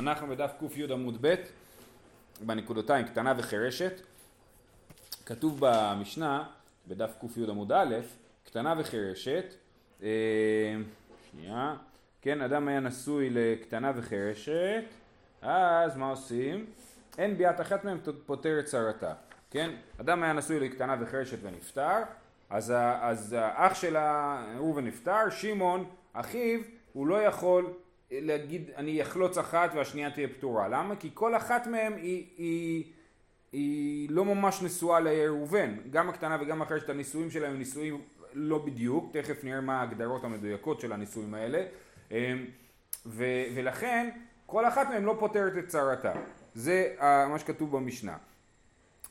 אנחנו בדף קי עמוד ב' בנקודותיים קטנה וחירשת. כתוב במשנה בדף קי עמוד א' קטנה וחירשת. אה, שנייה. כן אדם היה נשוי לקטנה וחירשת אז מה עושים? אין ביאת אחת מהם פותר את צרתה כן? אדם היה נשוי לקטנה וחירשת ונפטר אז, אז האח שלה ראובן נפטר שמעון אחיו הוא לא יכול להגיד אני אחלוץ אחת והשנייה תהיה פתורה. למה? כי כל אחת מהן היא, היא, היא לא ממש נשואה לראובן. גם הקטנה וגם אחרת הנישואים שלהם הם נישואים לא בדיוק, תכף נראה מה ההגדרות המדויקות של הנישואים האלה. אמ, ו, ולכן כל אחת מהן לא פותרת את צרתה. זה מה שכתוב במשנה.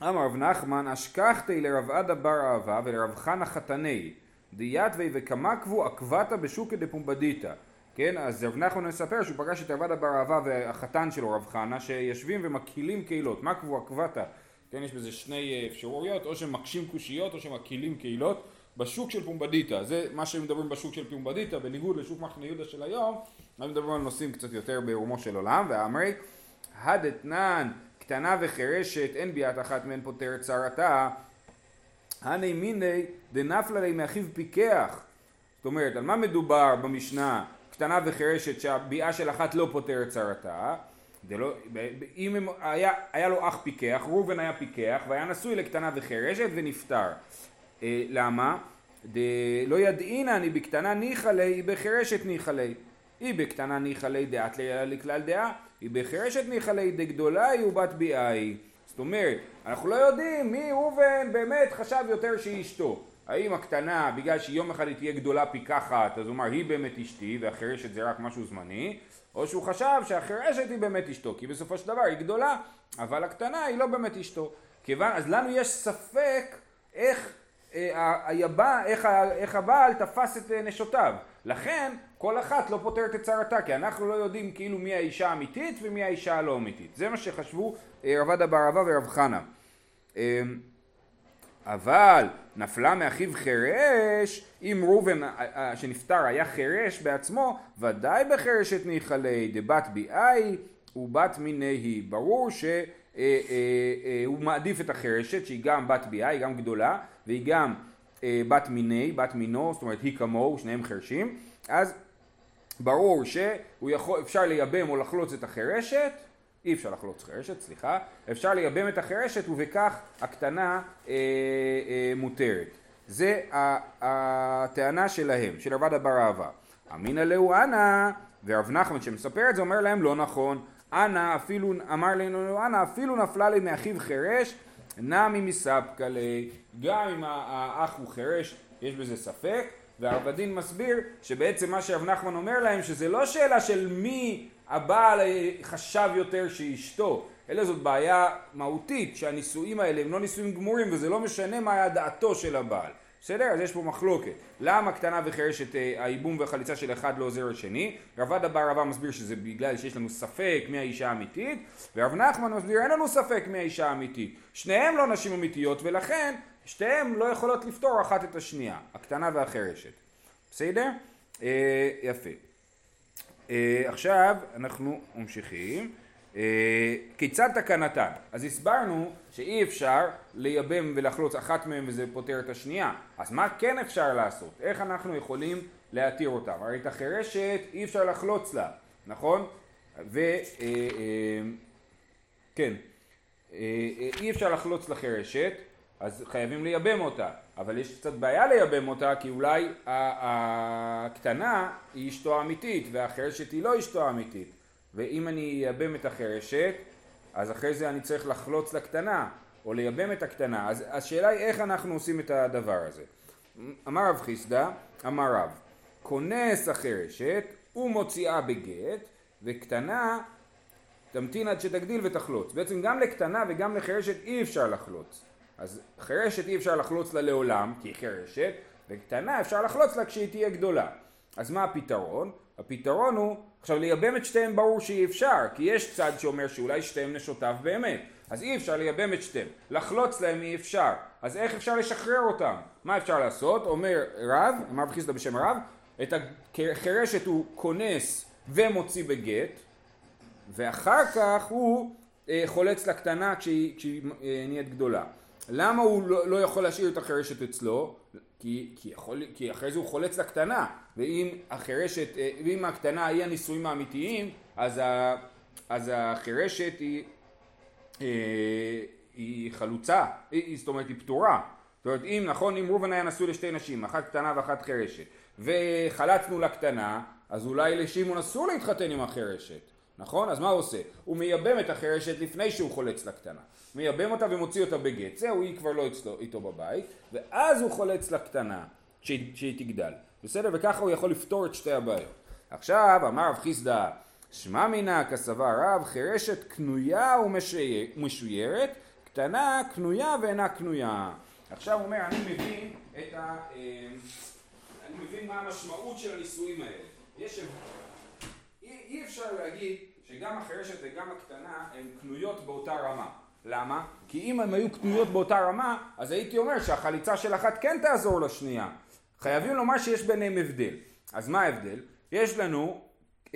אמר רב נחמן אשכחתי לרב עדה בר אהבה ולרב חנה חתני דיתווי וקמקבו עקבתא בשוקא דפומבדיתא כן, אז רב נחמן מספר שהוא פגש את עבדה בר אהבה והחתן שלו רב חנה שיושבים ומקהילים קהילות, מה קבוע קבתה? כן, יש בזה שני אה, אפשרויות, או שמקשים קושיות או שמקהילים קהילות. בשוק של פומבדיטה, זה מה שהם מדברים בשוק של פומבדיטה, בניגוד לשוק מחנה יהודה של היום, הם מדברים על נושאים קצת יותר בעירומו של עולם, ואמרי, הדתנן קטנה וחירשת אין ביאת אחת מהן פותרת צרתה, הני מיני דנפלה לי מאחיו פיקח, זאת אומרת, על מה מדובר במשנה קטנה וחירשת שהביאה של אחת לא פותרת צרתה, לא, אם הם, היה, היה לו אח פיקח, ראובן היה פיקח והיה נשוי לקטנה וחירשת ונפטר. אה, למה? לא ידעינה אני בקטנה ניחא ליה, היא בחירשת ניחא ליה. היא בקטנה ניחא ליה דעת לכלל דעה, היא בחירשת ניחא ליה דגדולה היא ובת ביאה היא. זאת אומרת, אנחנו לא יודעים מי ראובן באמת חשב יותר שהיא אשתו. האם הקטנה, בגלל שיום אחד היא תהיה גדולה פי כחת, אז הוא אמר היא באמת אשתי והחירשת זה רק משהו זמני, או שהוא חשב שהחירשת היא באמת אשתו, כי בסופו של דבר היא גדולה, אבל הקטנה היא לא באמת אשתו. כיוון, אז לנו יש ספק איך אה, היבא, איך, איך הבעל תפס את אה, נשותיו. לכן כל אחת לא פותרת את צרתה, כי אנחנו לא יודעים כאילו מי האישה האמיתית ומי האישה הלא אמיתית. זה מה שחשבו אה, רב עדה בר אבא ורב חנה. אבל נפלה מאחיו חירש, אם ראובן אה, אה, שנפטר היה חירש בעצמו, ודאי בחרשת ניחלי דבת ביאי ובת מיני. ברור שהוא אה, מעדיף את החרשת שהיא גם בת ביאי, היא גם גדולה, והיא גם בת מיני, בת מינו, זאת אומרת היא כמוהו, שניהם חרשים, אז ברור שאפשר לייבם או לחלוץ את החרשת אי אפשר לחלוץ חרשת, סליחה, אפשר לייבם את החרשת ובכך הקטנה אה, אה, מותרת. זה הטענה שלהם, של עבד אבר אהבה. אמינא להו אנא, ורב נחמן שמספר את זה אומר להם לא נכון, אנא אפילו, אמר לנו אנא אפילו נפלה לי מאחיו חירש, נמי מספקא לי, גם אם האח הוא חירש יש בזה ספק, והרב מסביר שבעצם מה שרב נחמן אומר להם שזה לא שאלה של מי הבעל חשב יותר שאשתו, אלא זאת בעיה מהותית שהנישואים האלה הם לא נישואים גמורים וזה לא משנה מה היה דעתו של הבעל. בסדר? אז יש פה מחלוקת. למה קטנה וחירשת אה, הייבום והחליצה של אחד לא עוזר לשני? רב עדה בר רבא מסביר שזה בגלל שיש לנו ספק מי האישה האמיתית, ורב נחמן מסביר אין לנו ספק מי האישה האמיתית. שניהם לא נשים אמיתיות ולכן שתיהן לא יכולות לפתור אחת את השנייה, הקטנה והחירשת. בסדר? אה, יפה. אה, עכשיו אנחנו ממשיכים. אה, כיצד תקנתן? אז הסברנו שאי אפשר לייבם ולחלוץ אחת מהן וזה פותר את השנייה. אז מה כן אפשר לעשות? איך אנחנו יכולים להתיר אותם? הרי את החירשת אי אפשר לחלוץ לה, נכון? ו... אה, כן. אי אפשר לחלוץ לחירשת, אז חייבים לייבם אותה. אבל יש קצת בעיה לייבם אותה כי אולי הקטנה היא אשתו האמיתית והחרשת היא לא אשתו האמיתית. ואם אני אייבם את החרשת אז אחרי זה אני צריך לחלוץ לקטנה או לייבם את הקטנה. אז השאלה היא איך אנחנו עושים את הדבר הזה. אמר רב חיסדא אמר רב כונס החרשת ומוציאה בגט וקטנה תמתין עד שתגדיל ותחלוץ. בעצם גם לקטנה וגם לחרשת אי אפשר לחלוץ אז חירשת אי אפשר לחלוץ לה לעולם, כי היא חירשת, וקטנה אפשר לחלוץ לה כשהיא תהיה גדולה. אז מה הפתרון? הפתרון הוא, עכשיו לייבם את שתיהם ברור שאי אפשר, כי יש צד שאומר שאולי שתיהם נשותיו באמת, אז אי אפשר לייבם את שתיהם, לחלוץ להם אי אפשר, אז איך אפשר לשחרר אותם? מה אפשר לעשות? אומר רב, אמר בחיסדא בשם רב, את החירשת הוא כונס ומוציא בגט, ואחר כך הוא אה, חולץ לקטנה כשהיא, כשהיא אה, נהיית גדולה. למה הוא לא, לא יכול להשאיר את החירשת אצלו? כי, כי, יכול, כי אחרי זה הוא חולץ לקטנה, ואם החירשת, אה, ואם הקטנה היא הנישואים האמיתיים, אז, ה, אז החירשת היא, אה, היא חלוצה, היא, זאת אומרת היא פתורה. זאת אומרת אם נכון, אם ראובן היה נשוי לשתי נשים, אחת קטנה ואחת חירשת, וחלצנו לקטנה, אז אולי לשמעון אסור להתחתן עם החירשת. נכון? אז מה הוא עושה? הוא מייבם את החירשת לפני שהוא חולץ לקטנה. מייבם אותה ומוציא אותה בגט. זהו, היא כבר לא אצלו, איתו בבית, ואז הוא חולץ לקטנה, שהיא, שהיא תגדל. בסדר? וככה הוא יכול לפתור את שתי הבעיות. עכשיו, אמר רב חיסדא, שמע מינא כסבה רב, חירשת קנויה ומשוירת, קטנה קנויה ואינה קנויה. עכשיו הוא אומר, אני מבין את ה... אה, אני מבין מה המשמעות של הנישואים האלה. יש... אי, אי אפשר להגיד שגם החירשת וגם הקטנה הן קנויות באותה רמה. למה? כי אם הן היו קנויות באותה רמה, אז הייתי אומר שהחליצה של אחת כן תעזור לשנייה. חייבים לומר שיש ביניהם הבדל. אז מה ההבדל? יש לנו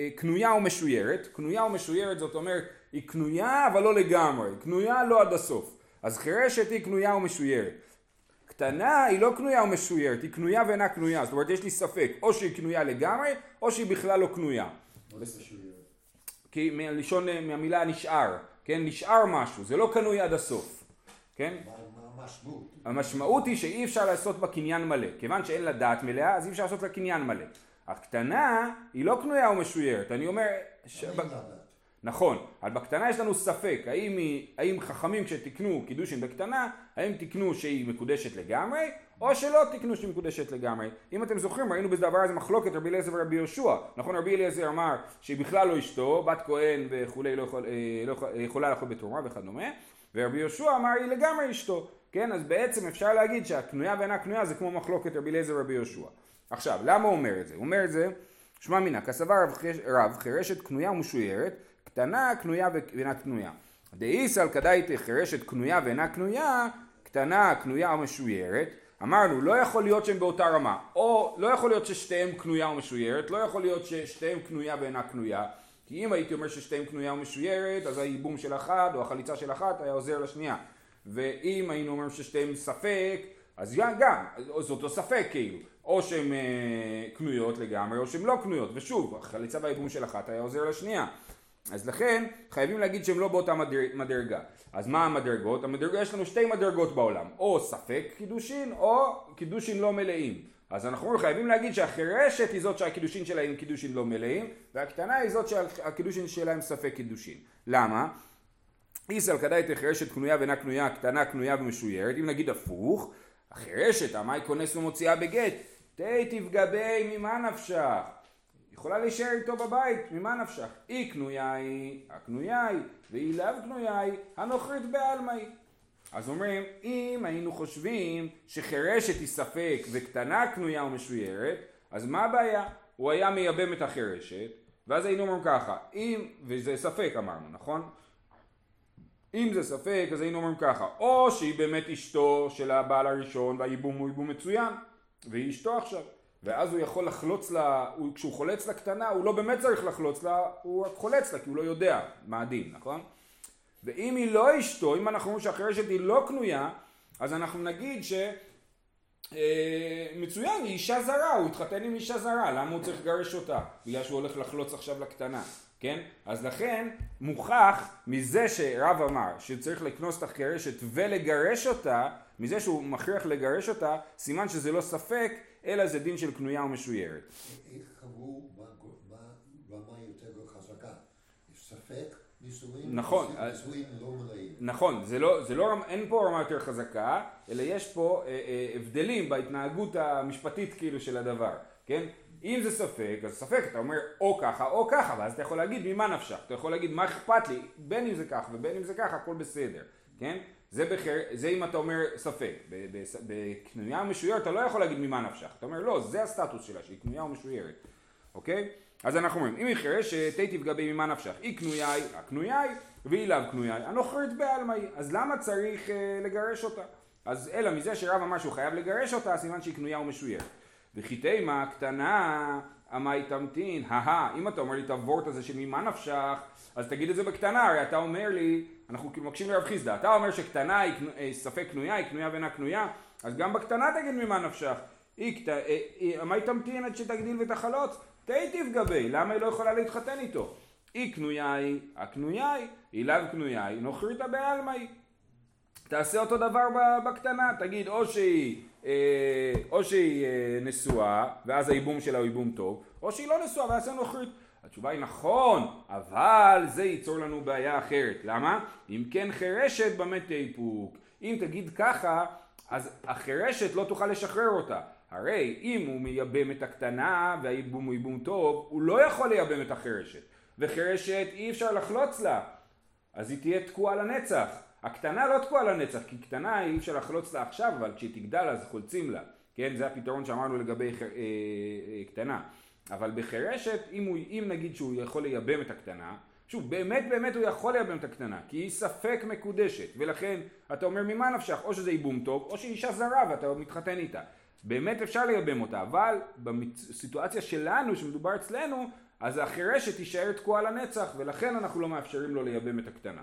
אה, קנויה ומשוירת. קנויה ומשוירת זאת אומרת, היא קנויה אבל לא לגמרי. קנויה לא עד הסוף. אז חירשת היא קנויה ומשוירת. קטנה היא לא קנויה ומשוירת, היא קנויה ואינה קנויה. זאת אומרת, יש לי ספק, או שהיא קנויה לגמרי, או שהיא בכלל לא קנויה. כי מלשון, מהמילה נשאר, כן? נשאר משהו, זה לא קנוי עד הסוף, כן? המשמעות? המשמעות היא שאי אפשר לעשות בה קניין מלא. כיוון שאין לה דעת מלאה, אז אי אפשר לעשות לה קניין מלא. הקטנה היא לא קנויה ומשוירת, אני אומר... ש... נכון, אבל בקטנה יש לנו ספק, האם, היא, האם חכמים כשתיקנו קידושין בקטנה, האם תיקנו שהיא מקודשת לגמרי, או שלא תיקנו שהיא מקודשת לגמרי. אם אתם זוכרים, ראינו בדבר הזה מחלוקת רבי אליעזר ורבי יהושע. נכון, רבי אליעזר אמר שהיא בכלל לא אשתו, בת כהן וכולי, לא, יכול, אה, לא יכולה לאכול בתרומה וכדומה, ורבי יהושע אמר היא לגמרי אשתו. כן, אז בעצם אפשר להגיד שהקנויה ואינה קנויה זה כמו מחלוקת רבי אליעזר ורבי יהושע. עכשיו, למה הוא אומר את זה? הוא אומר את זה, שמע מינא, כסבר רב חירשת קנויה ומשוירת קטנה קנויה ואינה קנויה. דאיסל כדאיתי חירשת קנויה ואינה קנויה, קטנה קנויה ומשוירת. אמרנו, לא יכול להיות שהם באותה רמה. או לא יכול להיות ששתיהם קנויה ומשוירת, לא יכול להיות ששתיהם קנויה ואינה קנויה. כי אם הייתי אומר ששתיהם קנויה ומשוירת, אז הייבום של אחת או החליצה של אחת היה עוזר לשנייה. ואם היינו אומרים ששתיהם ספק, אז גם, זה אותו ספק כאילו. או שהן אה, קנויות לגמרי או שהן לא קנויות. ושוב, החליצה והייבום של אחת היה עוזר לשנייה. אז לכן חייבים להגיד שהם לא באותה מדרגה. אז מה המדרגות? המדרגה, יש לנו שתי מדרגות בעולם, או ספק קידושין או קידושין לא מלאים. אז אנחנו חייבים להגיד שהחירשת היא זאת שהקידושין שלה הם קידושין לא מלאים, והקטנה היא זאת שהקידושין שלה הם ספק קידושין. למה? אי סלקא דעתך חירשת קנויה ואינה קנויה, קטנה קנויה ומשוירת, אם נגיד הפוך, החירשת, אמאי כונס ומוציא בגט, תהי תפגע בי ממה נפשך. יכולה להישאר איתו בבית, ממה נפשך? היא קנויה היא, הקנויה היא, והיא לאו קנויה היא, הנוכרית בעלמא היא. אז אומרים, אם היינו חושבים שחירשת היא ספק וקטנה קנויה ומשוירת, אז מה הבעיה? הוא היה מייבם את החירשת, ואז היינו אומרים ככה, אם, וזה ספק אמרנו, נכון? אם זה ספק, אז היינו אומרים ככה, או שהיא באמת אשתו של הבעל הראשון והייבום הוא ייבום מצוין, והיא אשתו עכשיו. ואז הוא יכול לחלוץ לה, הוא, כשהוא חולץ לה קטנה, הוא לא באמת צריך לחלוץ לה, הוא רק חולץ לה כי הוא לא יודע מה הדין, נכון? ואם היא לא אשתו, אם אנחנו אומרים שהחירשת היא לא קנויה, אז אנחנו נגיד ש... אה, מצוין, היא אישה זרה, הוא התחתן עם אישה זרה, למה הוא צריך לגרש אותה? בגלל שהוא הולך לחלוץ עכשיו לקטנה, כן? אז לכן מוכח מזה שרב אמר שצריך לקנוס את החירשת ולגרש אותה, מזה שהוא מכריח לגרש אותה, סימן שזה לא ספק אלא זה דין של קנויה ומשוירת. איך קבעו במה יותר חזקה? ספק נישואים? נכון. נישואים לא מלאים. נכון, זה לא, זה לא, אין פה רמה יותר חזקה, אלא יש פה אה, אה, הבדלים בהתנהגות המשפטית כאילו של הדבר, כן? אם זה ספק, אז ספק, אתה אומר או ככה או ככה, ואז אתה יכול להגיד ממה נפשך, אתה יכול להגיד מה אכפת לי, בין אם זה כך ובין אם זה ככה, הכל בסדר, כן? זה, בחר, זה אם אתה אומר ספק, בקנויה משוירת אתה לא יכול להגיד ממה נפשך, אתה אומר לא, זה הסטטוס שלה, שהיא קנויה ומשוירת, אוקיי? אז אנחנו אומרים, אם היא חירשת, תהי תפגע בי ממה נפשך, היא קנויה הקנויה היא, והיא לאו קנויה הנוכרית בעלמא היא, אז למה צריך אה, לגרש אותה? אז אלא מזה שרב אמר שהוא חייב לגרש אותה, סימן שהיא קנויה ומשוירת. וכי תימה קטנה אמי תמתין, הא אם אתה אומר לי את הוורט הזה של ממה נפשך, אז תגיד את זה בקטנה, הרי אתה אומר לי, אנחנו כאילו מקשיבים לרב חיסדא, אתה אומר שקטנה היא אה, ספק קנויה, היא קנויה ואינה קנויה, אז גם בקטנה תגיד ממה נפשך. אמי תמתין עד שתגדיל ותחלוץ, תהיטיב גבי, למה היא לא יכולה להתחתן איתו? אי קנויה היא, הקנויה היא, היא לאו קנויה היא, נוכריתא בעלמא היא. תעשה אותו דבר בקטנה, תגיד או שהיא, אה, או שהיא אה, נשואה, ואז הייבום שלה הוא ייבום טוב, או שהיא לא נשואה ואז היא נוכרית. התשובה היא נכון, אבל זה ייצור לנו בעיה אחרת. למה? אם כן חירשת במה תאיפוק. אם תגיד ככה, אז החירשת לא תוכל לשחרר אותה. הרי אם הוא מייבם את הקטנה והייבום הוא ייבום טוב, הוא לא יכול לייבם את החירשת. וחירשת אי אפשר לחלוץ לה, אז היא תהיה תקועה לנצח. הקטנה לא תקועה לנצח, כי קטנה אי אפשר לחלוץ לה עכשיו, אבל כשהיא תגדל אז חולצים לה. כן, זה הפתרון שאמרנו לגבי אה, אה, קטנה. אבל בחירשת, אם, הוא, אם נגיד שהוא יכול לייבם את הקטנה, שוב, באמת באמת הוא יכול לייבם את הקטנה, כי היא ספק מקודשת, ולכן אתה אומר ממה נפשך, או שזה ייבום טוב, או שהיא אישה זרה ואתה מתחתן איתה. באמת אפשר לייבם אותה, אבל בסיטואציה שלנו, שמדובר אצלנו, אז החירשת תישאר תקועה לנצח, ולכן אנחנו לא מאפשרים לו לייבם את הקטנה.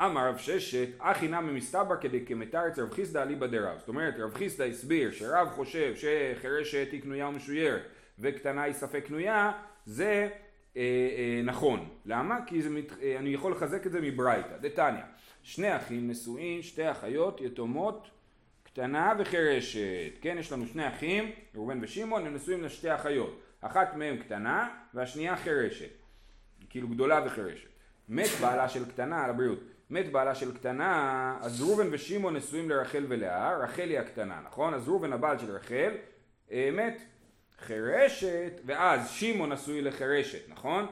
אמר רב ששת, הכי נמי מסתברא כדקמתרץ רב חיסדא אליבא דרב. זאת אומרת, רב חיסדא הסביר שרב חושב שחירשת היא קנויה ומשוירת וקטנה היא ספק קנויה, זה אה, אה, נכון. למה? כי זה מת, אה, אני יכול לחזק את זה מברייתא. דתניא, שני אחים נשואים, שתי אחיות יתומות, קטנה וחירשת. כן, יש לנו שני אחים, ראובן ושמעון, הם נשואים לשתי אחיות. אחת מהן קטנה והשנייה חירשת. כאילו גדולה וחירשת. מת בעלה של קטנה, על הבריאות. מת בעלה של קטנה, אז ראובן ושמעון נשואים לרחל ולאה, רחל היא הקטנה, נכון? אז ראובן הבעל של רחל אה, מת. חירשת, ואז שמעון נשוי לחירשת, נכון?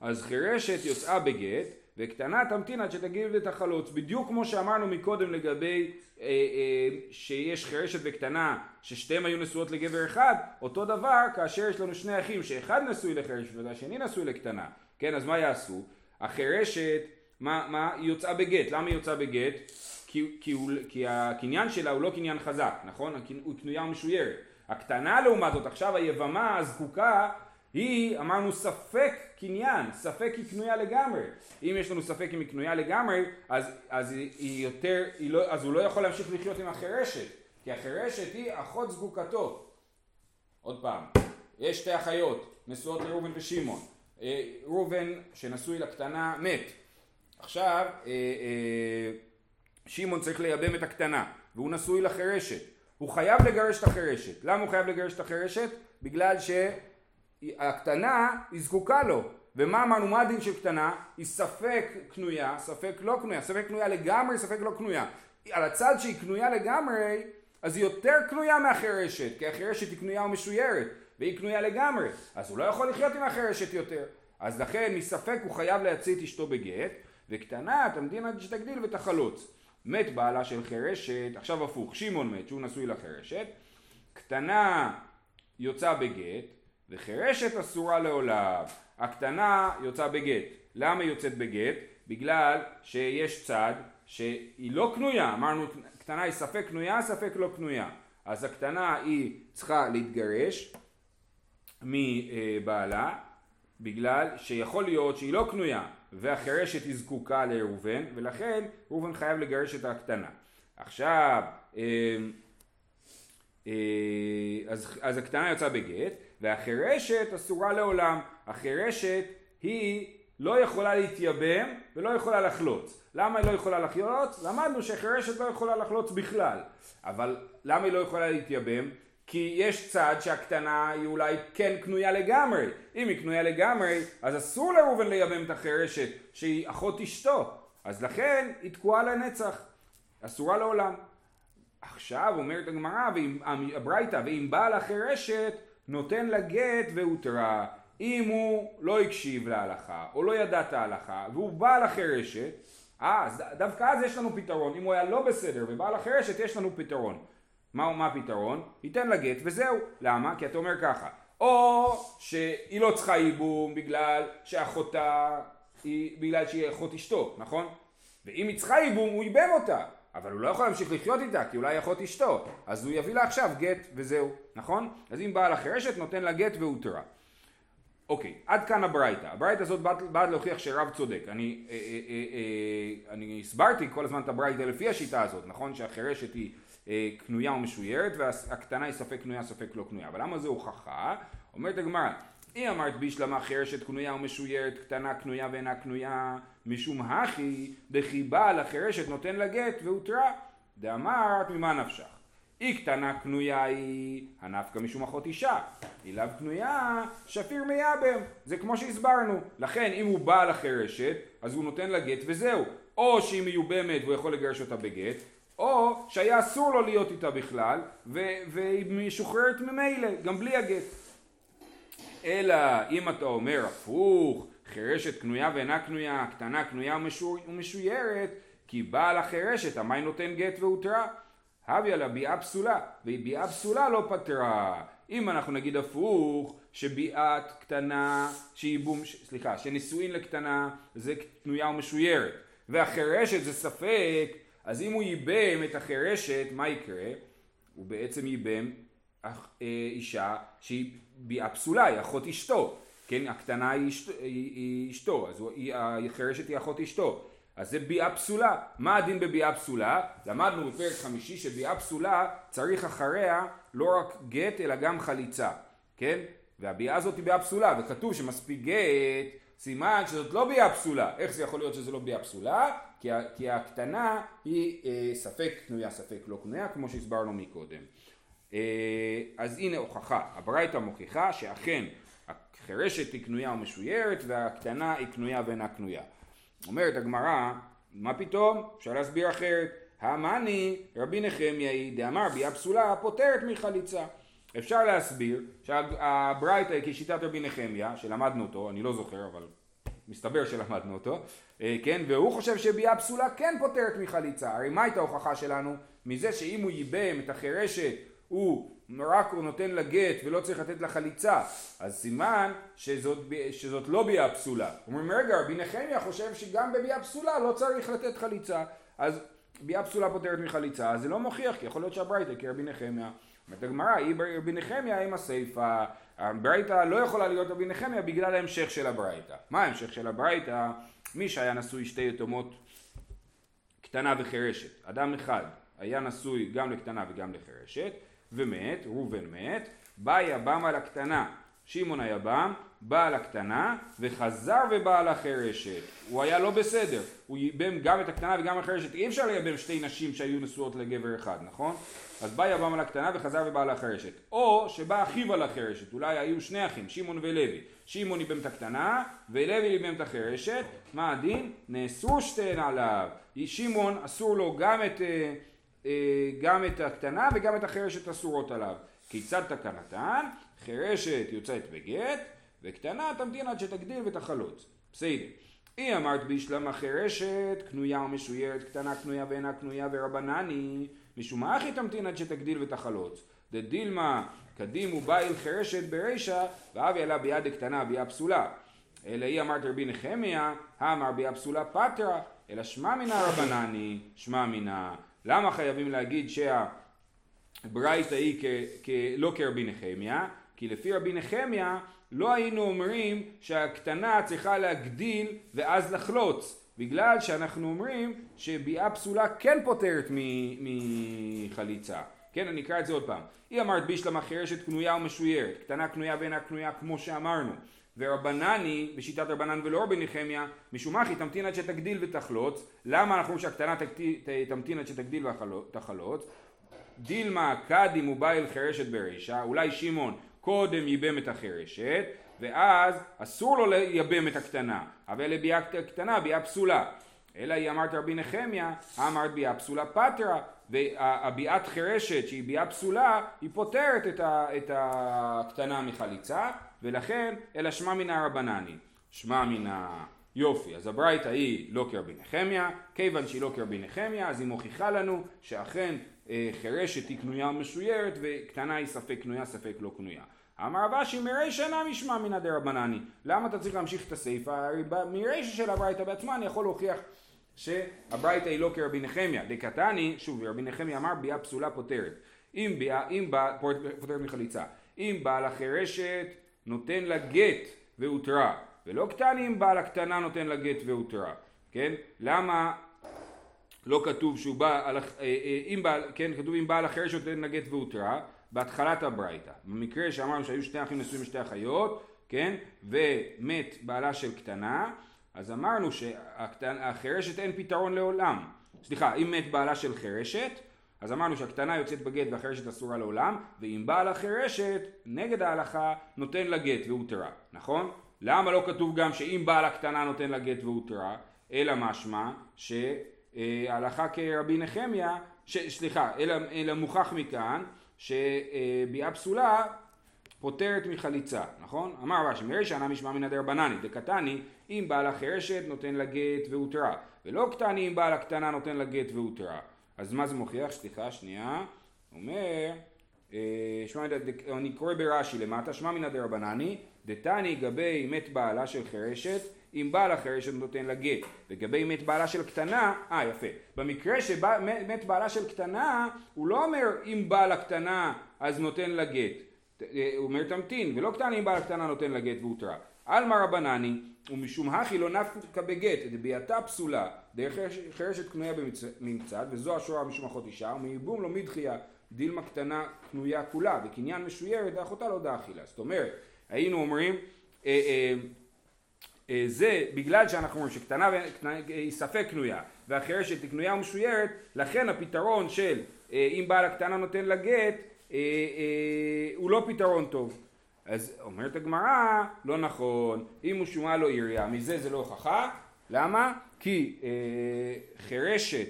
אז חירשת יוצאה בגט, וקטנה תמתין עד שתגיב את החלוץ. בדיוק כמו שאמרנו מקודם לגבי אה, אה, שיש חירשת וקטנה, ששתיהם היו נשואות לגבר אחד, אותו דבר כאשר יש לנו שני אחים, שאחד נשוי לחירשת והשני נשוי לקטנה. כן, אז מה יעשו? החירשת מה, מה, היא יוצאה בגט. למה היא יוצאה בגט? כי, כי, כי הקניין שלה הוא לא קניין חזק, נכון? הוא קנויה ומשוירת. הקטנה לעומת זאת, עכשיו היבמה הזקוקה, היא, אמרנו, ספק קניין, ספק היא קנויה לגמרי. אם יש לנו ספק אם היא קנויה לגמרי, אז, אז היא יותר, היא לא, אז הוא לא יכול להמשיך לחיות עם החירשת, כי החירשת היא אחות זקוקתו. עוד פעם, יש שתי אחיות, נשואות לראובן ושמעון. אה, ראובן, שנשוי לקטנה, מת. עכשיו אה, אה, שמעון צריך לייבם את הקטנה והוא נשוי לחירשת הוא חייב לגרש את החירשת למה הוא חייב לגרש את החירשת? בגלל שהקטנה היא זקוקה לו. ומה אמרנו? מה הדין של קטנה? היא ספק קנויה ספק לא קנויה. ספק קנויה לגמרי ספק לא קנויה. על הצד שהיא קנויה לגמרי אז היא יותר קנויה מהחירשת כי החירשת היא קנויה ומשוירת והיא קנויה לגמרי. אז הוא לא יכול לחיות עם החירשת יותר. אז לכן מספק הוא חייב להציא את אשתו בגט וקטנה תמתין עד שתגדיל ותחלוץ. מת בעלה של חירשת, עכשיו הפוך, שמעון מת שהוא נשוי לחירשת, קטנה יוצא בגט וחירשת אסורה לעולם. הקטנה יוצא בגט. למה היא יוצאת בגט? בגלל שיש צד שהיא לא קנויה, אמרנו קטנה היא ספק קנויה, ספק לא קנויה. אז הקטנה היא צריכה להתגרש מבעלה בגלל שיכול להיות שהיא לא קנויה והחירשת היא זקוקה לראובן ולכן ראובן חייב לגרש את הקטנה. עכשיו אה, אה, אז, אז הקטנה יוצאה בגט והחירשת אסורה לעולם. החירשת היא לא יכולה להתייבם ולא יכולה לחלוץ. למה היא לא יכולה לחלוץ? למדנו שחירשת לא יכולה לחלוץ בכלל. אבל למה היא לא יכולה להתייבם? כי יש צד שהקטנה היא אולי כן קנויה לגמרי. אם היא קנויה לגמרי, אז אסור לראובן לייבם את החרשת שהיא אחות אשתו. אז לכן היא תקועה לנצח. אסורה לעולם. עכשיו אומרת הגמרא הברייתא, ואם בעל החרשת נותן לה גט והותרה. אם הוא לא הקשיב להלכה, או לא ידע את ההלכה, והוא בעל החרשת, אז דווקא אז יש לנו פתרון. אם הוא היה לא בסדר ובעל החרשת, יש לנו פתרון. מה, מה הפתרון? ייתן לה גט וזהו. למה? כי אתה אומר ככה, או שהיא לא צריכה ייבום בגלל שאחותה היא, בגלל שהיא אחות אשתו, נכון? ואם היא צריכה ייבום הוא ייבם אותה. אבל הוא לא יכול להמשיך לחיות איתה, כי אולי אחות אשתו, אז הוא יביא לה עכשיו גט וזהו, נכון? אז אם בעל החירשת נותן לה גט והותרה. אוקיי, עד כאן הברייתא. הברייתא הזאת באה להוכיח שרב צודק. אני, אה, אה, אה, אה, אני הסברתי כל הזמן את הברייתא לפי השיטה הזאת, נכון? שהחירשת היא קנויה ומשוירת והקטנה היא ספק קנויה ספק לא קנויה. אבל למה זה הוכחה? אומרת הגמרא, אם אמרת בישלמה חירשת קנויה ומשוירת, קטנה קנויה ואינה קנויה, משום הכי, בחיבה לחירשת נותן לה גט והותרה. דאמרת ממה נפשך? היא קטנה קנויה היא הנפקא משום אחות אישה, היא לאו קנויה שפיר מייבם, זה כמו שהסברנו, לכן אם הוא בעל החירשת אז הוא נותן לה גט וזהו, או שהיא מיובמת והוא יכול לגרש אותה בגט, או שהיה אסור לו להיות איתה בכלל והיא משוחררת ממילא, גם בלי הגט. אלא אם אתה אומר הפוך, חירשת קנויה ואינה קנויה, קטנה קנויה ומשוירת, כי בעל החירשת, המי נותן גט והותרה. הביא לה ביאה פסולה, והיא ביאה פסולה לא פתרה. אם אנחנו נגיד הפוך, שביאת קטנה, שייבום, סליחה, שנישואין לקטנה זה קנויה ומשוירת, והחירשת זה ספק, אז אם הוא ייבם את החירשת, מה יקרה? הוא בעצם ייבם אה, אישה שהיא ביאה פסולה, היא אחות אשתו, כן, הקטנה היא, אשת, היא, היא אשתו, אז היא, החירשת היא אחות אשתו, אז זה ביאה פסולה. מה הדין בביאה פסולה? למדנו בפרק חמישי שביאה פסולה צריך אחריה לא רק גט אלא גם חליצה, כן? והביאה הזאת היא ביאה פסולה, וכתוב שמספיק גט, סימן שזאת לא ביאה פסולה. איך זה יכול להיות שזה לא ביאה פסולה? כי, הקטנה היא אה, ספק קנויה, ספק לא קנויה, כמו שהסברנו מקודם. אה, אז הנה הוכחה, הברייתא מוכיחה שאכן החירשת היא קנויה ומשוירת והקטנה היא קנויה ואינה קנויה. אומרת הגמרא, מה פתאום? אפשר להסביר אחרת. המאני רבי נחמיה היא דאמר ביאה פסולה פותרת מחליצה. אפשר להסביר שהברייתא היא כשיטת רבי נחמיה, שלמדנו אותו, אני לא זוכר אבל מסתבר שלמדנו אותו, אה, כן, והוא חושב שביאה פסולה כן פותרת מחליצה. הרי מה הייתה ההוכחה שלנו? מזה שאם הוא ייבם את החירשת הוא רק הוא נותן לה גט ולא צריך לתת לה חליצה, אז סימן שזאת, שזאת לא ביאה פסולה. אומרים רגע, רבי נחמיה חושב שגם בביאה פסולה לא צריך לתת חליצה, אז ביאה פסולה פותרת מחליצה, אז זה לא מוכיח, כי יכול להיות שהברייתא כרבי נחמיה. אומרת הגמרא, היא רבי נחמיה עם הסיפא, הברייתא לא יכולה להיות רבי נחמיה בגלל ההמשך של הברייתא. מה ההמשך של הברייתא? מי שהיה נשוי שתי יתומות קטנה וחירשת, אדם אחד היה נשוי גם לקטנה וגם לחירשת, ומת, ראובן מת, בא יבם על הקטנה, שמעון היבם, בא על הקטנה וחזר ובא על החירשת. הוא היה לא בסדר, הוא ייבם גם את הקטנה וגם החירשת. אי אפשר לייבם שתי נשים שהיו נשואות לגבר אחד, נכון? אז בא יבם על הקטנה וחזר ובא על החירשת. או שבא אחיו על החירשת, אולי היו שני אחים, שמעון ולוי. שמעון ייבם את הקטנה ולוי ייבם את החירשת. מה הדין? נאסרו שתיהן עליו. שמעון אסור לו גם את... אה, אה, גם את הקטנה וגם את החרשת אסורות עליו. כיצד תקנתן? חרשת יוצאת בגט, וקטנה תמתין עד שתגדיל ותחלוץ. בסדר. היא אמרת בישלמה חרשת, קנויה ומשוירת, קטנה קנויה ואינה קנויה ורבנני, משום מה אחי תמתין עד שתגדיל ותחלוץ. דדילמה קדים ובאיל חרשת ברישה, ואבי עלה ביד קטנה ביאה פסולה. אלא היא אמרת רבי נחמיה, האמר ביאה פסולה פטרה, אלא שמע מנה רבנני, שמע מנה למה חייבים להגיד שהברייתא היא כ, כ, לא כרבי נחמיה? כי לפי רבי נחמיה לא היינו אומרים שהקטנה צריכה להגדיל ואז לחלוץ בגלל שאנחנו אומרים שביאה פסולה כן פותרת מחליצה כן אני אקרא את זה עוד פעם היא אמרת בישלמה חירשת קנויה ומשוירת קטנה קנויה ואינה קנויה כמו שאמרנו ורבנני, בשיטת רבנן ולא רבי נחמיה, משום תמתין עד שתגדיל ותחלוץ. למה אנחנו אומרים שהקטנה תמתין עד שתגדיל ותחלוץ? דילמה קדים ובא אל חרשת ברישה, אולי שמעון קודם ייבם את החרשת, ואז אסור לו לייבם את הקטנה, אבל לביאה קטנה ביאה פסולה. אלא היא אמרת רבי נחמיה, אמרת ביאה פסולה פטרה, והביאת חרשת שהיא ביאה פסולה, היא פותרת את הקטנה מחליצה, ולכן אלא שמע מן הרבנני. שמע ה... יופי, אז הברייתא היא לא כרבי נחמיה, כיוון שהיא לא כרבי נחמיה, אז היא מוכיחה לנו שאכן אה, חירשת היא קנויה ומשוירת וקטנה היא ספק קנויה, ספק לא קנויה. אמר רבשי מרישא אינה משמע מינא דרבנני. למה אתה צריך להמשיך את הסיפא? הרי מרישא של הברייתא בעצמה אני יכול להוכיח שהברייתא היא לא כרבי נחמיה, דקתני, שוב רבי נחמיה אמר ביאה פסולה פותרת, אם ביאה, אם בא, פותרת מחליצה, אם בעל החירשת נותן לה גט והותרה, ולא קטני אם בעל הקטנה נותן לה גט והותרה, כן? למה לא כתוב שהוא בא, אה, אה, אם בעל, כן, כתוב אם בעל החירשת נותן לה גט והותרה, בהתחלת הברייתא. במקרה שאמרנו שהיו שני אחים נשואים ושתי אחיות, כן, ומת בעלה של קטנה, אז אמרנו שהחירשת אין פתרון לעולם. סליחה, אם מת בעלה של חירשת, אז אמרנו שהקטנה יוצאת בגט והחירשת אסורה לעולם, ואם בעל החירשת, נגד ההלכה, נותן לה גט והותרה, נכון? למה לא כתוב גם שאם בעל הקטנה נותן לה גט והותרה, אלא משמע שההלכה כרבי נחמיה, סליחה, אלא, אלא מוכח מכאן שביאה פסולה פותרת מחליצה, נכון? אמר רש"י, מרי שנה משמע מן הדרבנני, דקתני, אם בעל החירשת נותן לה גט והותרה, ולא קטני אם בעל הקטנה נותן לה גט והותרה. אז מה זה מוכיח? סליחה, שנייה. אומר, אה, שמע, אני קורא ברש"י למטה, שמע מן הדרבנני, דתני גבי מת בעלה של חירשת, אם בעל החירשת נותן לה גט. לגבי מת בעלה של קטנה, אה יפה. במקרה שמת בעלה של קטנה, הוא לא אומר אם בעל הקטנה אז נותן לה גט. אה, הוא אומר תמתין, ולא קטנה אם בעל הקטנה נותן לה גט והותרה. עלמא רבנני, ומשום הכי לא נפקא בגט, דביעתה פסולה, דרך חרשת קנויה במקצת, וזו השורה משום אחות אישה, ומייבום לא מדחייה, דילמה קטנה קנויה כולה, וקניין משוירת, ואחותה לא דאכילה. זאת אומרת, היינו אומרים, אה, אה, זה בגלל שאנחנו אומרים שקטנה היא ספק קנויה, והחרשת היא קנויה ומשוירת, לכן הפתרון של אם בעל הקטנה נותן לה גט, הוא לא פתרון טוב. אז אומרת הגמרא, לא נכון, אם הוא שומע לו עירייה, מזה זה לא הוכחה, למה? כי אה, חירשת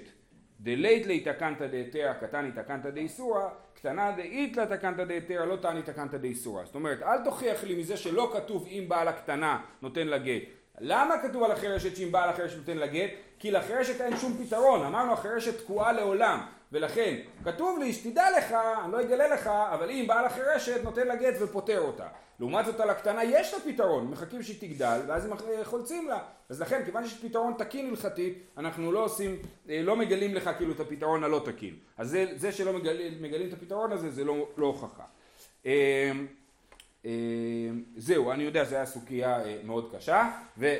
דלית לי תקנתא דהיתרא קטני תקנתא דאיסורא קטנה דאיתלה תקנתא דהיתרא לא תעני תקנתא דאיסורא. זאת אומרת אל תוכיח לי מזה שלא כתוב אם בעל הקטנה נותן לה גט. למה כתוב על החירשת שאם בעל החירשת נותן לה גט? כי לחירשת אין שום פתרון. אמרנו החירשת תקועה לעולם ולכן כתוב לי שתדע לך, אני לא אגלה לך, אבל אם בעל החירשת נותן לה גט ופותר אותה. לעומת זאת על הקטנה יש לה פתרון, מחכים שהיא תגדל ואז הם חולצים לה. אז לכן כיוון שיש פתרון תקין הלכתית, אנחנו לא עושים, אה, לא מגלים לך כאילו את הפתרון הלא תקין. אז זה, זה שלא מגלים, מגלים את הפתרון הזה זה לא, לא הוכחה. אה, אה, זהו, אני יודע, זו הייתה סוגיה מאוד קשה, ו,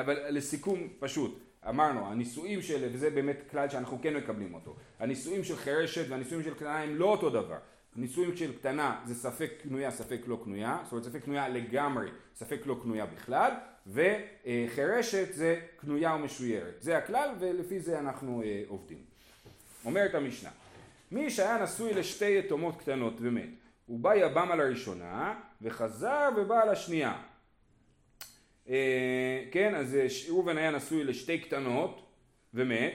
אבל לסיכום פשוט, אמרנו, הנישואים של, וזה באמת כלל שאנחנו כן מקבלים אותו, הנישואים של חירשת והנישואים של קטנה הם לא אותו דבר. נישואים של קטנה זה ספק קנויה, ספק לא קנויה, זאת אומרת ספק קנויה לגמרי, ספק לא קנויה בכלל, וחירשת זה קנויה ומשוירת. זה הכלל ולפי זה אנחנו אה, עובדים. אומרת המשנה, מי שהיה נשוי לשתי יתומות קטנות ומת, הוא בא יבם על הראשונה וחזר ובא על השנייה. אה, כן, אז אה, ראובן היה נשוי לשתי קטנות ומת,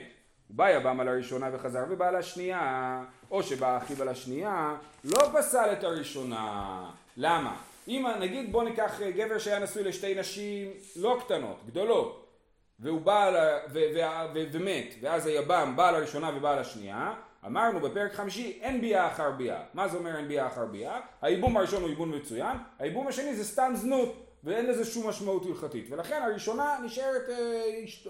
בא יבם על הראשונה וחזר ובא על השנייה, או שבא אחיו על השנייה, לא פסל את הראשונה. למה? אם נגיד בוא ניקח אה, גבר שהיה נשוי לשתי נשים לא קטנות, גדולות, והוא בא על, ו, ו, ו, ומת, ואז היבם בא על הראשונה ובא על השנייה, אמרנו בפרק חמישי אין ביאה אחר ביאה. מה זה אומר אין ביאה אחר ביאה? הייבום הראשון הוא ייבום מצוין, הייבום השני זה סתם זנות. ואין לזה שום משמעות הלכתית. ולכן הראשונה נשארת אה,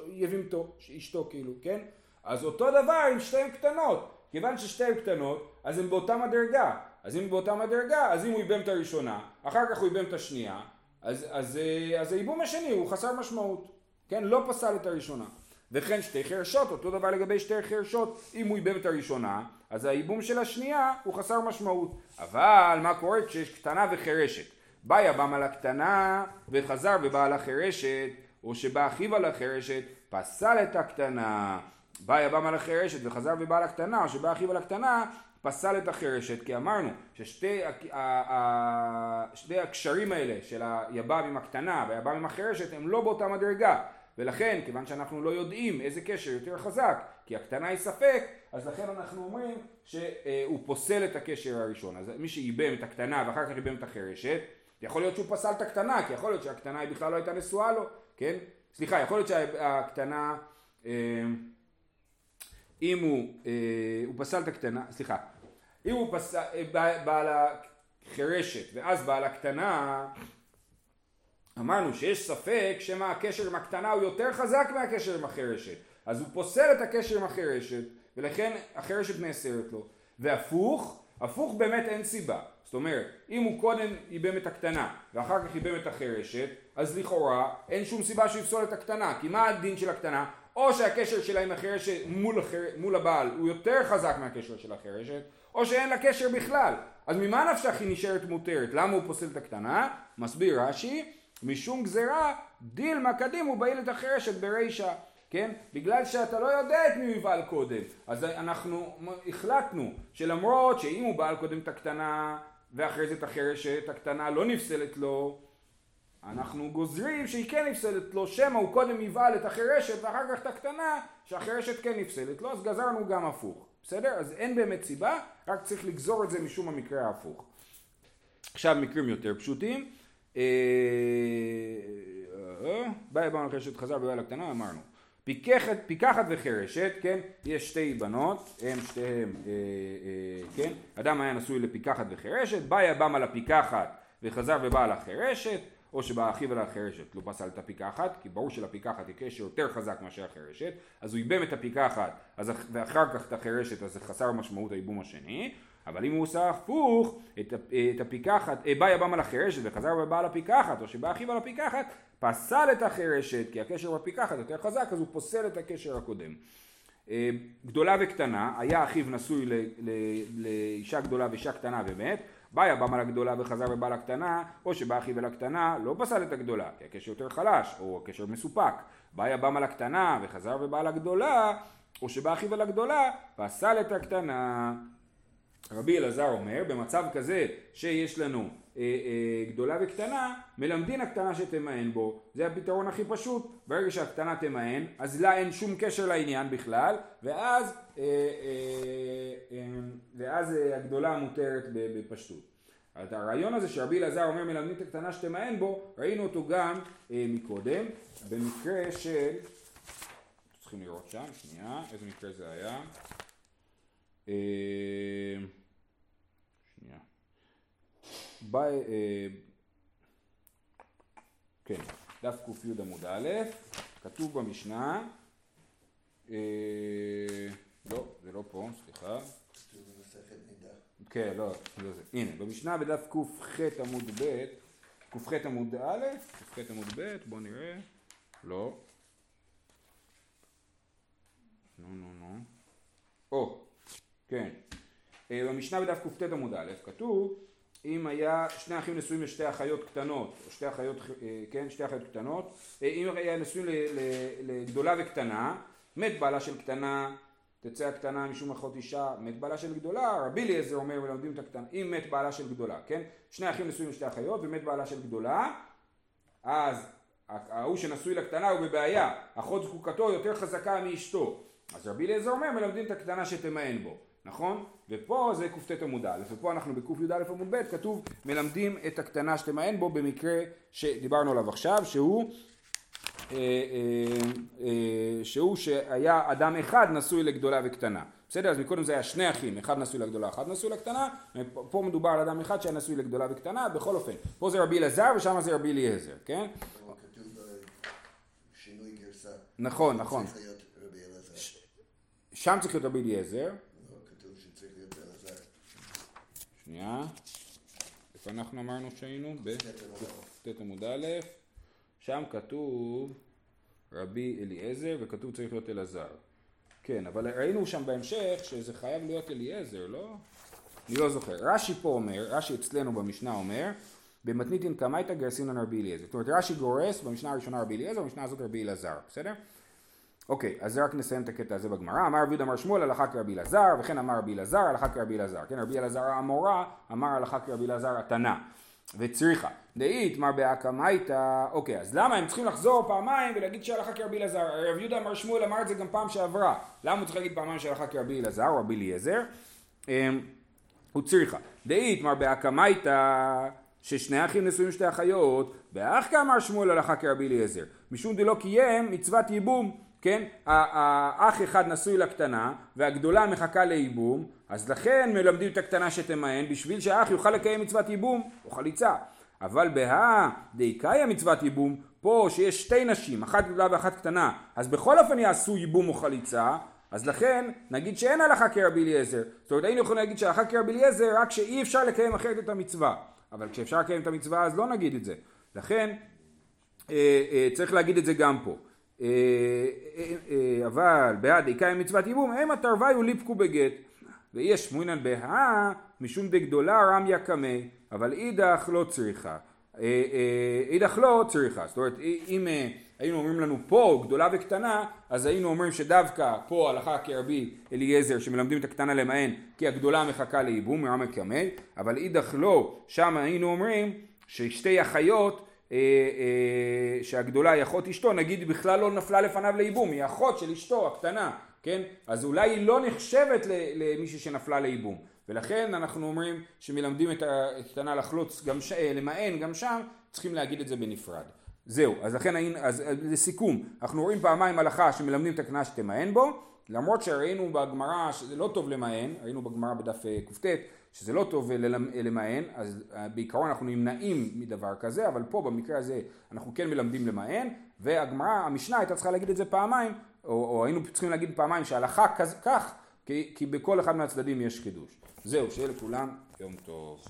יבימתו, אשתו כאילו, כן? אז אותו דבר עם שתיהן קטנות. כיוון ששתיהן קטנות, אז הן באותה מדרגה. אז אם באותה מדרגה, אז אם הוא ייבם את הראשונה, אחר כך הוא ייבם את השנייה, אז, אז, אה, אז הייבום השני הוא חסר משמעות. כן? לא פסל את הראשונה. וכן שתי חרשות, אותו דבר לגבי שתי חרשות, אם הוא ייבם את הראשונה, אז הייבום של השנייה הוא חסר משמעות. אבל מה קורה כשיש קטנה וחרשת? בא יבם על הקטנה וחזר ובא על החירשת, או שבא אחיו על החירשת, פסל את הקטנה. בא יבם על החירשת וחזר ובא על הקטנה, או שבא אחיו על הקטנה, פסל את החירשת, כי אמרנו ששתי שתי הקשרים האלה של היבם עם הקטנה והיבם עם החירשת הם לא באותה מדרגה. ולכן, כיוון שאנחנו לא יודעים איזה קשר יותר חזק, כי הקטנה היא ספק, אז לכן אנחנו אומרים שהוא פוסל את הקשר הראשון. אז מי שייבם את הקטנה ואחר כך ייבם את החירשת, יכול להיות שהוא פסל את הקטנה, כי יכול להיות שהקטנה היא בכלל לא הייתה נשואה לו, כן? סליחה, יכול להיות שהקטנה, אה, אם הוא, אה, הוא פסל את הקטנה, סליחה, אם הוא פסל, אה, בעל החירשת ואז בעל הקטנה, אמרנו שיש ספק שמא הקשר עם הקטנה הוא יותר חזק מהקשר עם החרשת, אז הוא פוסל את הקשר עם החרשת, ולכן החרשת נאסרת לו. והפוך, הפוך באמת אין סיבה. זאת אומרת, אם הוא קודם ייבם את הקטנה ואחר כך ייבם את החרשת, אז לכאורה אין שום סיבה שהוא יפסול את הקטנה, כי מה הדין של הקטנה? או שהקשר שלה עם החרשת מול, החר... מול הבעל הוא יותר חזק מהקשר של החרשת, או שאין לה קשר בכלל. אז ממה נפשך היא נשארת מותרת? למה הוא פוסל את הקטנה? מסביר רש"י, משום גזירה דילמה בעיל את החרשת ברישה. כן? בגלל שאתה לא יודע את מי הוא יבעל קודם. אז אנחנו החלטנו שלמרות שאם הוא בעל קודם את הקטנה ואחרי זה את החרשת הקטנה לא נפסלת לו, אנחנו גוזרים שהיא כן נפסלת לו, שמא הוא קודם יבעל את החרשת ואחר כך את הקטנה שהחרשת כן נפסלת לו, אז גזרנו גם הפוך. בסדר? אז אין באמת סיבה, רק צריך לגזור את זה משום המקרה ההפוך. עכשיו מקרים יותר פשוטים. אה, אה, באי בא חרשת חזר ובא לקטנה אמרנו. פיקחת, פיקחת וחרשת, כן, יש שתי בנות, הם שתיהם, אה, אה, כן, אדם היה נשוי לפיקחת וחרשת, באי הבם על הפיקחת וחזר ובא על החרשת, או שבא אחיו על החרשת, לא פסל את הפיקחת, כי ברור שלפיקחת היא קשר יותר חזק מאשר החרשת, אז הוא ייבם את הפיקחת, אז, ואחר כך את החרשת, אז זה חסר משמעות הייבום השני, אבל אם הוא עושה הפוך, את, את הפיקחת, אה, בא יבם על החרשת וחזר ובא על הפיקחת, או שבא אחיו על הפיקחת, פסל את החרשת, כי הקשר בפיקחת יותר חזק, אז הוא פוסל את הקשר הקודם. אה, גדולה וקטנה, היה אחיו נשוי לאישה גדולה ואישה קטנה ומת, בא יבם על הגדולה וחזר ובא לקטנה, או שבא אחיו אל הקטנה, לא פסל את הגדולה, כי הקשר יותר חלש, או הקשר מסופק. בא יבם על הקטנה וחזר ובא לגדולה, או שבא אחיו אל הגדולה, פסל את הקטנה. רבי אלעזר אומר, במצב כזה שיש לנו גדולה וקטנה, מלמדין הקטנה שתמאן בו. זה הפתרון הכי פשוט. ברגע שהקטנה תמאן, אז לה אין שום קשר לעניין בכלל, ואז, אה, אה, אה, ואז אה, הגדולה מותרת בפשטות. אז הרעיון הזה שרבי אלעזר אומר מלמדין את הקטנה שתמאן בו, ראינו אותו גם אה, מקודם, במקרה של, צריכים לראות שם, שנייה, איזה מקרה זה היה? אה. ב... אה, כן, דף קי עמוד א', כתוב במשנה, אה, לא, זה לא פה, סליחה. כן, לא, לא זה. הנה, במשנה בדף קח עמוד ב', קח עמוד א', קח עמוד ב', בוא נראה. לא. נו, נו, נו. או, כן. במשנה בדף קט עמוד א', כתוב אם היה שני אחים נשואים לשתי אחיות קטנות, או שתי אחיות, אה, כן, שתי אחיות קטנות, אה, אם היה נשואים לגדולה וקטנה, מת בעלה של קטנה, תצא הקטנה משום אחות אישה, מת בעלה של גדולה, רבי אליעזר אומר מלמדים את הקטנה, אם מת בעלה של גדולה, כן? שני אחים נשואים לשתי אחיות ומת בעלה של גדולה, אז ההוא שנשוי לקטנה הוא בבעיה, אחות זקוקתו יותר חזקה מאשתו, אז רבי אליעזר אומר מלמדים את הקטנה שתמאן בו. נכון? ופה זה קט עמוד א', ופה אנחנו בקי"א עמוד ב', כתוב מלמדים את הקטנה שתמען בו במקרה שדיברנו עליו עכשיו, שהוא אה, אה, אה, שהוא שהיה אדם אחד נשוי לגדולה וקטנה. בסדר? אז מקודם זה היה שני אחים, אחד נשוי לגדולה, אחד נשוי לקטנה, פה מדובר על אדם אחד שהיה נשוי לגדולה וקטנה, בכל אופן, פה זה רבי אלעזר ושם זה רבי אליעזר, כן? נכון, נכון. שם צריך להיות רבי אליעזר. שנייה. איפה אנחנו אמרנו שהיינו? בט' עמוד א', שם כתוב רבי אליעזר וכתוב צריך להיות אלעזר. כן, אבל ראינו שם בהמשך שזה חייב להיות אליעזר, לא? אני לא זוכר. רש"י פה אומר, רש"י אצלנו במשנה אומר, במתניתין קמייתא גרסינן רבי אליעזר. זאת אומרת רש"י גורס במשנה הראשונה רבי אליעזר, במשנה הזאת רבי אלעזר, בסדר? אוקיי, אז רק נסיים את הקטע הזה בגמרא. אמר רבי אמר שמואל הלכה כרבי אלעזר, וכן אמר רבי אלעזר הלכה כרבי אלעזר. כן, רבי אלעזר המורה אמר הלכה כרבי אלעזר התנא. וצריכה. דאית מר באקמייתא, אוקיי, אז למה הם צריכים לחזור פעמיים ולהגיד שהלכה כרבי אלעזר? רבי יהודה אמר שמואל אמר את זה גם פעם שעברה. למה הוא צריך להגיד פעמיים שהלכה כרבי אלעזר או רבי אליעזר? אמ, הוא צריכה. דאית מר באקמייתא ששני אחים נשואים שתי אחיות, באח כאמר שמואל הלכה כרבי אליעזר. משום דלא קיים מצוות ייבום. כן, האח אחד נשוי לקטנה והגדולה מחכה לייבום אז לכן מלמדים את הקטנה שתמהן בשביל שהאח יוכל לקיים מצוות ייבום או חליצה אבל בהא דאיקאיה מצוות ייבום, פה שיש שתי נשים, אחת גדולה ואחת קטנה, אז בכל אופן יעשו ייבום או חליצה, אז לכן נגיד שאין הלכה כרבי אליעזר. זאת אומרת היינו יכולים להגיד שהלכה כרבי אליעזר רק שאי אפשר לקיים אחרת את המצווה. אבל כשאפשר לקיים את המצווה אז לא נגיד את זה. לכן אה, אה, צריך להגיד את זה גם פה. אה, אה, אה, אבל בעד עיקר מצוות ייבום המה תרוויו ליפקו בגט. ויש שמואנן בהא משום דגדולה רמיא קמיה אבל אידך לא צריכא. אידך לא צריכא. זאת אומרת אם היינו אומרים לנו פה גדולה וקטנה אז היינו אומרים שדווקא פה הלכה כרבי אליעזר שמלמדים את הקטנה למען כי הגדולה מחכה לייבום רמיא קמיה אבל אידך לא שם היינו אומרים ששתי אחיות שהגדולה היא אחות אשתו, נגיד בכלל לא נפלה לפניו לייבום, היא אחות של אשתו הקטנה, כן? אז אולי היא לא נחשבת למישהי שנפלה לייבום. ולכן אנחנו אומרים שמלמדים את הקטנה לחלוץ, גם ש... אה, למען גם שם, צריכים להגיד את זה בנפרד. זהו, אז לכן, אז לסיכום, אנחנו רואים פעמיים הלכה שמלמדים את הקטנה שתמען בו, למרות שראינו בגמרא שזה לא טוב למען, ראינו בגמרא בדף קט שזה לא טוב למען, אז אה, בעיקרון אנחנו נמנעים מדבר כזה, אבל פה במקרה הזה אנחנו כן מלמדים למען, והגמרא, המשנה הייתה צריכה להגיד את זה פעמיים, או, או היינו צריכים להגיד פעמיים שההלכה כך, כי, כי בכל אחד מהצדדים יש חידוש. זהו, שיהיה לכולם יום טוב.